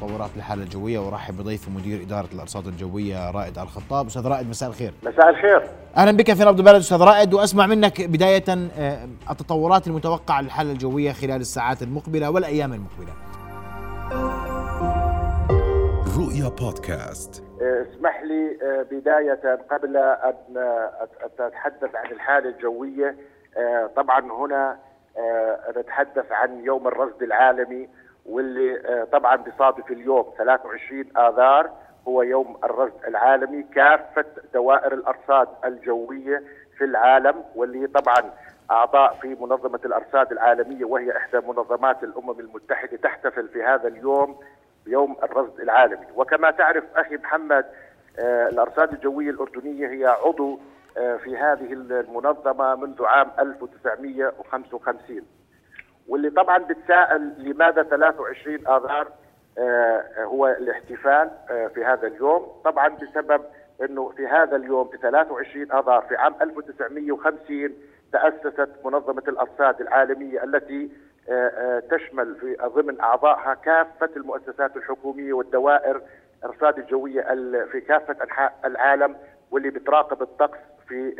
تطورات الحاله الجوية وارحب بضيفي مدير إدارة الأرصاد الجوية رائد الخطاب. أستاذ رائد مساء الخير. مساء الخير. أهلا بك في نبض البلد أستاذ رائد وأسمع منك بداية آه، التطورات المتوقعة للحالة الجوية خلال الساعات المقبلة والأيام المقبلة. رؤيا بودكاست. آه، اسمح لي آه، بداية قبل أن آه، أتحدث عن الحالة الجوية. آه، طبعا هنا نتحدث عن يوم الرصد العالمي واللي آه، طبعا بصادف اليوم 23 آذار هو يوم الرصد العالمي كافة دوائر الأرصاد الجوية في العالم واللي طبعا أعضاء في منظمة الأرصاد العالمية وهي إحدى منظمات الأمم المتحدة تحتفل في هذا اليوم بيوم الرصد العالمي. وكما تعرف أخي محمد آه، الأرصاد الجوية الأردنية هي عضو آه، في هذه المنظمة منذ عام 1955 واللي طبعا بتساءل لماذا 23 آذار آه، هو الاحتفال آه، في هذا اليوم طبعا بسبب أنه في هذا اليوم في 23 آذار في عام 1950 تأسست منظمة الأرصاد العالمية التي آه، تشمل في ضمن أعضائها كافة المؤسسات الحكومية والدوائر الأرصاد الجوية ال- في كافة أنحاء العالم واللي بتراقب الطقس في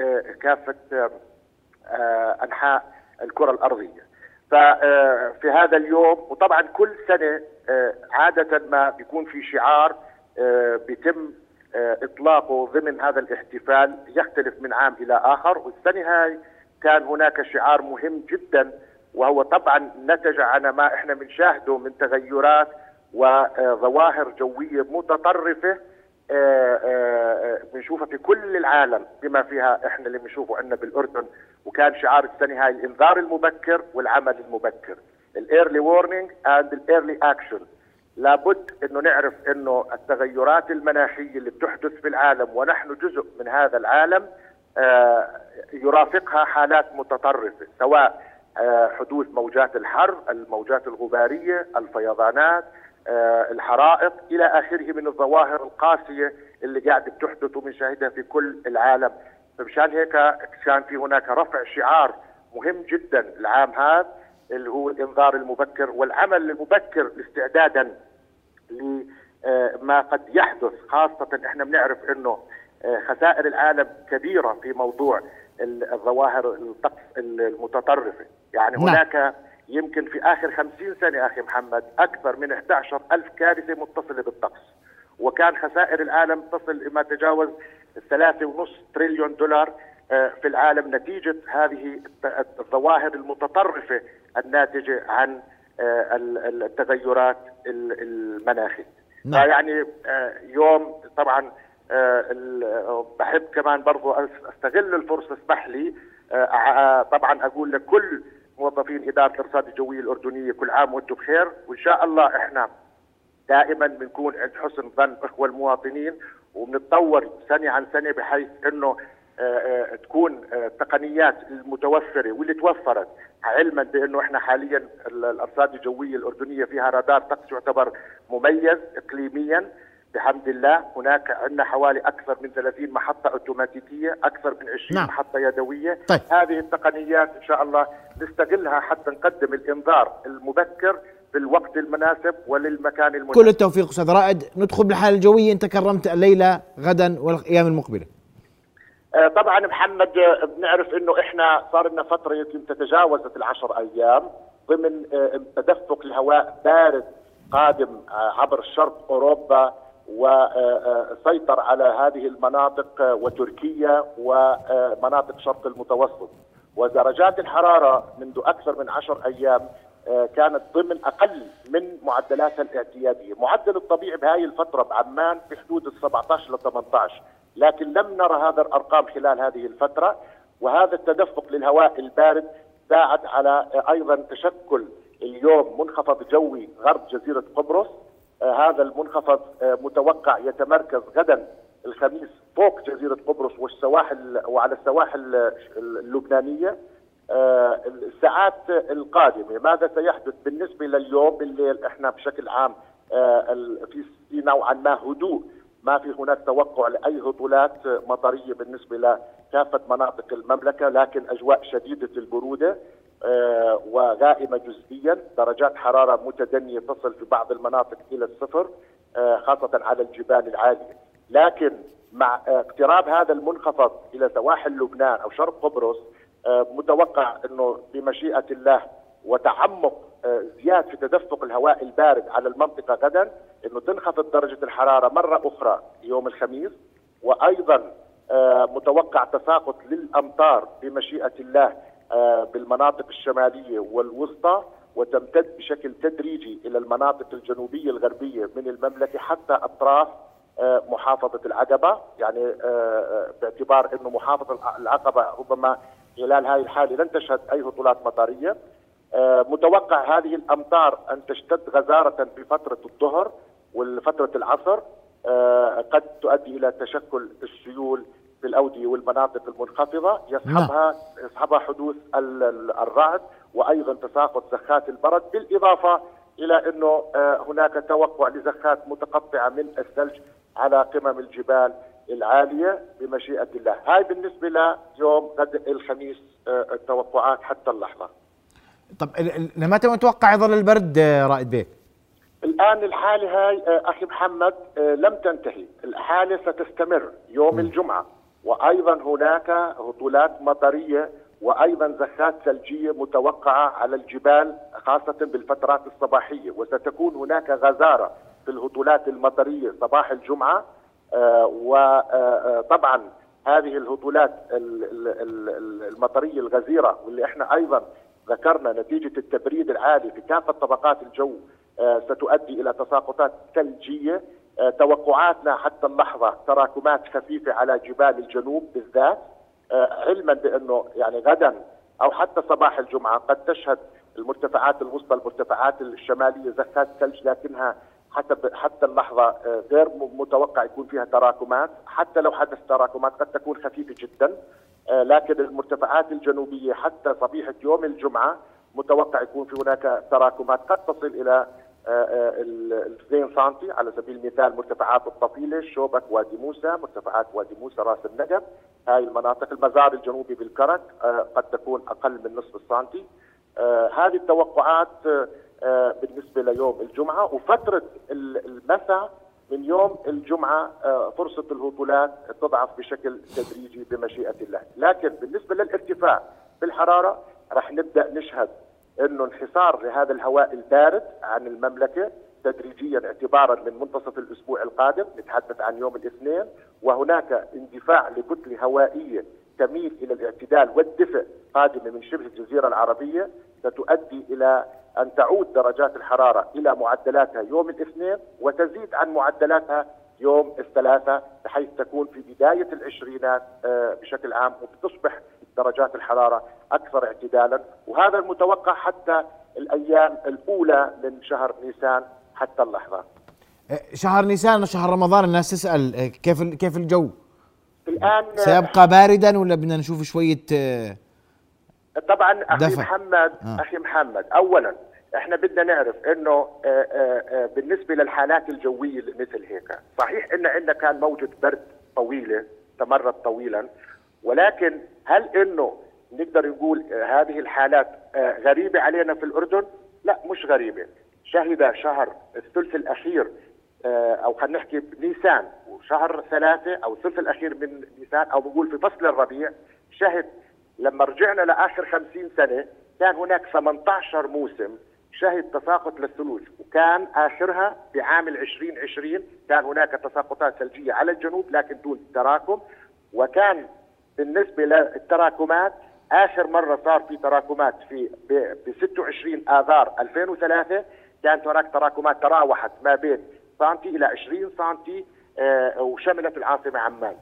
آه، أنحاء الكرة الأرضية. ففي هذا اليوم وطبعا كل سنة آه، عادة ما بيكون في شعار آه، بيتم آه، إطلاقه ضمن هذا الاحتفال يختلف من عام إلى آخر والسنة هاي كان هناك شعار مهم جدا وهو طبعا نتج عن ما إحنا بنشاهده من تغيرات وظواهر جوية متطرفة آه، آه، بنشوفها في كل العالم بما فيها إحنا اللي بنشوفه عندنا بالأردن وكان شعار السنة هاي الإنذار المبكر والعمل المبكر. ال early warning and ال early action لابد إنه نعرف إنه التغيرات المناخية اللي بتحدث في العالم ونحن جزء من هذا العالم آه، يرافقها حالات متطرفة سواء آه، حدوث موجات الحر، الموجات الغبارية، الفيضانات، آه، الحرائق إلى آخره من الظواهر القاسية اللي قاعدة بتحدث وبنشاهدها في كل العالم، فمشان هيك كان في هناك رفع شعار مهم جدا العام هذا اللي هو الإنذار المبكر والعمل المبكر استعدادا لما قد يحدث خاصة إحنا بنعرف إنه آه، خسائر العالم كبيرة في موضوع ال- الظواهر الطقس المتطرفة يعني نعم. هناك يمكن في آخر خمسين سنة أخي محمد أكثر من 11 ألف كارثة متصلة بالطقس وكان خسائر العالم تصل ما تجاوز الثلاثة ونص تريليون دولار آه، في العالم نتيجة هذه الظواهر المتطرفة الناتجة عن آه، ال- ال- التغيرات ال- المناخية نعم. يعني آه، يوم طبعا بحب كمان برضو أستغل الفرصة اسمح لي طبعا أقول لكل موظفين إدارة الأرصاد الجوية الأردنية كل عام وأنتم بخير. وإن شاء الله إحنا دائما بنكون عند حسن ظن إخوة المواطنين وبنتطور سنة عن سنة بحيث إنه آه، آه، تكون آه، التقنيات المتوفرة واللي توفرت علما بإنه إحنا حاليا ال- الأرصاد الجوية الأردنية فيها رادار طقس يعتبر مميز اقليميا. بحمد الله هناك عندنا حوالي أكثر من 30 محطة أوتوماتيكية أكثر من 20 نعم. محطة يدوية. طيب. هذه التقنيات إن شاء الله نستغلها حتى نقدم الإنذار المبكر في الوقت المناسب وللمكان المناسب. كل التوفيق أستاذ رائد. ندخل بالحالة الجوية. انت كرمت الليلة غدا والأيام المقبلة. آه، طبعا محمد آه، بنعرف إنه إحنا صار لنا فترة يمكن تتجاوزت العشر أيام ضمن آه، تدفق لهواء بارد قادم عبر شرق أوروبا. وسيطر على هذه المناطق وتركيا ومناطق شرق المتوسط. ودرجات الحرارة منذ أكثر من عشر أيام آه، كانت ضمن أقل من معدلاتها الاعتيادية، معدل الطبيعي بهذه الفترة بعمان في حدود ال 17 ل 18 لكن لم نرى هذا الأرقام خلال هذه الفترة وهذا التدفق للهواء البارد ساعد على آه، أيضا تشكل اليوم منخفض جوي غرب جزيرة قبرص. هذا المنخفض آه، متوقع يتمركز غدا الخميس فوق جزيرة قبرص والسواحل وعلى السواحل آه، اللبنانية. آه، الساعات القادمة ماذا سيحدث بالنسبة لليوم بالليل؟ إحنا بشكل عام آه، في نوعا ما هدوء. ما في هناك توقع لأي هطولات مطرية بالنسبة لكافة مناطق المملكة لكن أجواء شديدة البرودة. آه، وغائمة جزئيا. درجات حرارة متدنية تصل في بعض المناطق إلى الصفر آه، خاصة على الجبال العالية. لكن مع اقتراب هذا المنخفض إلى سواحل لبنان أو شرق قبرص آه، متوقع أنه بمشيئة الله وتعمق زياد في تدفق الهواء البارد على المنطقة غدا أنه تنخفض درجة الحرارة مرة أخرى يوم الخميس. وأيضا آه، متوقع تساقط للأمطار بمشيئة الله بالمناطق الشمالية والوسطى وتمتد بشكل تدريجي إلى المناطق الجنوبية الغربية من المملكة حتى أطراف آه، محافظة العقبة. يعني آه، آه، باعتبار أنه محافظة العقبة ربما خلال هذه الحالة لن تشهد أي هطولات مطرية. آه، متوقع هذه الأمطار أن تشتد غزارة في فترة الظهر وفترة العصر. آه، قد تؤدي إلى تشكل السيول في الأودية والمناطق المنخفضة يصحبها يصحبها حدوث ال- ال- الرعد وأيضا تساقط زخات البرد بالإضافة إلى أنه آه، هناك توقع لزخات متقطعة من الثلج على قمم الجبال العالية بمشيئة الله. هاي بالنسبة ليوم غد الخميس آه، التوقعات حتى اللحظة. طب لمتى متوقع يظل البرد آه، رائد بيك؟ الآن الحالة هاي أخي محمد لم تنتهي. الحالة ستستمر يوم الجمعة. وأيضا هناك هطولات مطرية وأيضا زخات ثلجية متوقعة على الجبال خاصة بالفترات الصباحية. وستكون هناك غزارة في الهطولات المطرية صباح الجمعة. وطبعا هذه الهطولات ال- ال- ال- المطرية الغزيرة واللي إحنا أيضا ذكرنا نتيجة التبريد العالي في كافة طبقات الجو آه، ستؤدي إلى تساقطات ثلجية. آه، توقعاتنا حتى اللحظة تراكمات خفيفة على جبال الجنوب بالذات آه، علما بأنه يعني غدا أو حتى صباح الجمعة قد تشهد المرتفعات الوسطى المرتفعات الشمالية زخات ثلج لكنها حسب حتى اللحظة آه، غير متوقع يكون فيها تراكمات. حتى لو حدث تراكمات قد تكون خفيفة جدا آه، لكن المرتفعات الجنوبية حتى صبيحة يوم الجمعة متوقع يكون في هناك تراكمات. قد تصل إلى آه، آه، ال ال 2 سم على سبيل المثال مرتفعات الطفيلة شوبك وادي موسى مرتفعات وادي موسى راس النقب هاي المناطق المزار الجنوبي بالكرك آه، قد تكون أقل من نصف السنتي آه، هذه التوقعات آه، آه، بالنسبة ليوم الجمعة وفترة ال- المساء من يوم الجمعة آه، فرصة الهطولات تضعف بشكل تدريجي بمشيئة الله. لكن بالنسبة للارتفاع في الحرارة رح نبدأ نشهد إنه انحسار لهذا الهواء البارد عن المملكة تدريجيا اعتبارا من منتصف الأسبوع القادم نتحدث عن يوم الاثنين وهناك اندفاع لكتله هوائية تميل إلى الاعتدال والدفء قادمة من شبه الجزيرة العربية ستؤدي إلى أن تعود درجات الحرارة إلى معدلاتها يوم الاثنين وتزيد عن معدلاتها يوم الثلاثاء بحيث تكون في بداية العشرينات آه، بشكل عام وبتصبح درجات الحرارة أكثر اعتدالا وهذا المتوقع حتى الأيام الأولى من شهر نيسان حتى اللحظة. آه، شهر نيسان وشهر رمضان الناس تسأل آه، كيف كيف الجو؟ الآن سيبقى باردا ولا بدنا نشوف شوية طبعا أخي دفع. محمد آه. أخي محمد اولا إحنا بدنا نعرف انه آه، آه، آه، بالنسبة للحالات الجوية اللي مثل هيك صحيح إن عندنا كان موجة برد طويلة استمرت طويلا ولكن هل إنه نقدر نقول هذه الحالات غريبة علينا في الأردن؟ لا مش غريبة شهد شهر الثلث الأخير أو خلينا نحكي بنيسان وشهر ثلاثة أو الثلث الأخير من نيسان أو بنقول في فصل الربيع شهد لما رجعنا لآخر 50 سنة كان هناك 18 موسم شهد تساقط للثلوج وكان آخرها بعام 2020 كان هناك تساقطات ثلجية على الجنوب لكن دون تراكم وكان بالنسبة للتراكمات آخر مرة صار في تراكمات في ب 26 آذار 2003 كانت هناك تراكمات تراوحت ما بين سنتي إلى 20 سنتي آه، وشملت العاصمة عمان.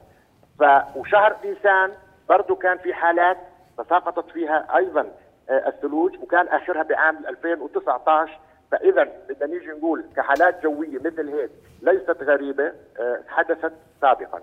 ف وشهر نيسان برضه كان في حالات تساقطت فيها أيضا. آه، الثلوج وكان آخرها بعام 2019 فإذا بدنا نيجي نقول كحالات جوية مثل هيك ليست غريبة آه، حدثت سابقا.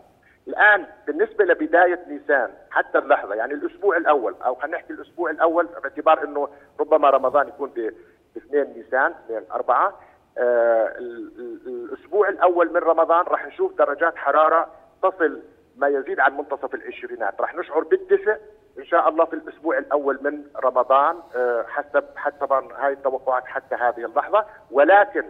الآن بالنسبة لبداية نيسان حتى اللحظة يعني الأسبوع الأول أو خلينا نحكي الأسبوع الأول باعتبار إنه ربما رمضان يكون ب 2 نيسان 2 4 آه ال- ال- الأسبوع الأول من رمضان راح نشوف درجات حرارة تصل ما يزيد عن منتصف العشرينات راح نشعر بالدفء إن شاء الله في الأسبوع الأول من رمضان آه، حسب حسب هاي التوقعات حتى هذه اللحظة. ولكن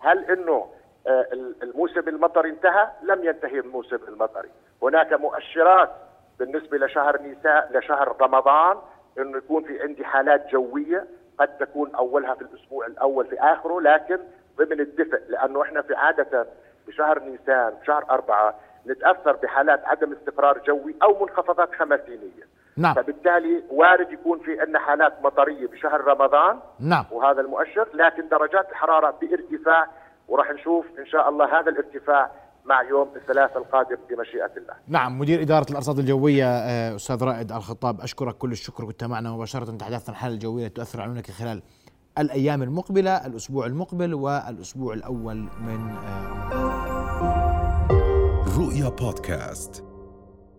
هل إنه آه، الموسم المطري انتهى؟ لم ينتهي الموسم المطري، هناك مؤشرات بالنسبة لشهر نيسان لشهر رمضان إنه يكون في عندي حالات جوية قد تكون أولها في الأسبوع الأول في آخره. لكن ضمن الدفء لأنه إحنا في عادة بشهر نيسان بشهر أربعة نتأثر بحالات عدم استقرار جوي أو منخفضات خمسينية. نعم. فبالتالي وارد يكون في عندنا حالات مطرية بشهر رمضان نعم. وهذا المؤشر لكن درجات الحرارة بارتفاع وراح نشوف إن شاء الله هذا الارتفاع مع يوم الثلاثاء القادم بمشيئة الله. نعم مدير إدارة الأرصاد الجوية آه، أستاذ رائد الخطاب أشكرك كل الشكر كنت معنا مباشرة. تحدثنا عن الحالة الجوية التي تؤثر على خلال الأيام المقبلة الأسبوع المقبل والأسبوع الأول من رؤيا بودكاست.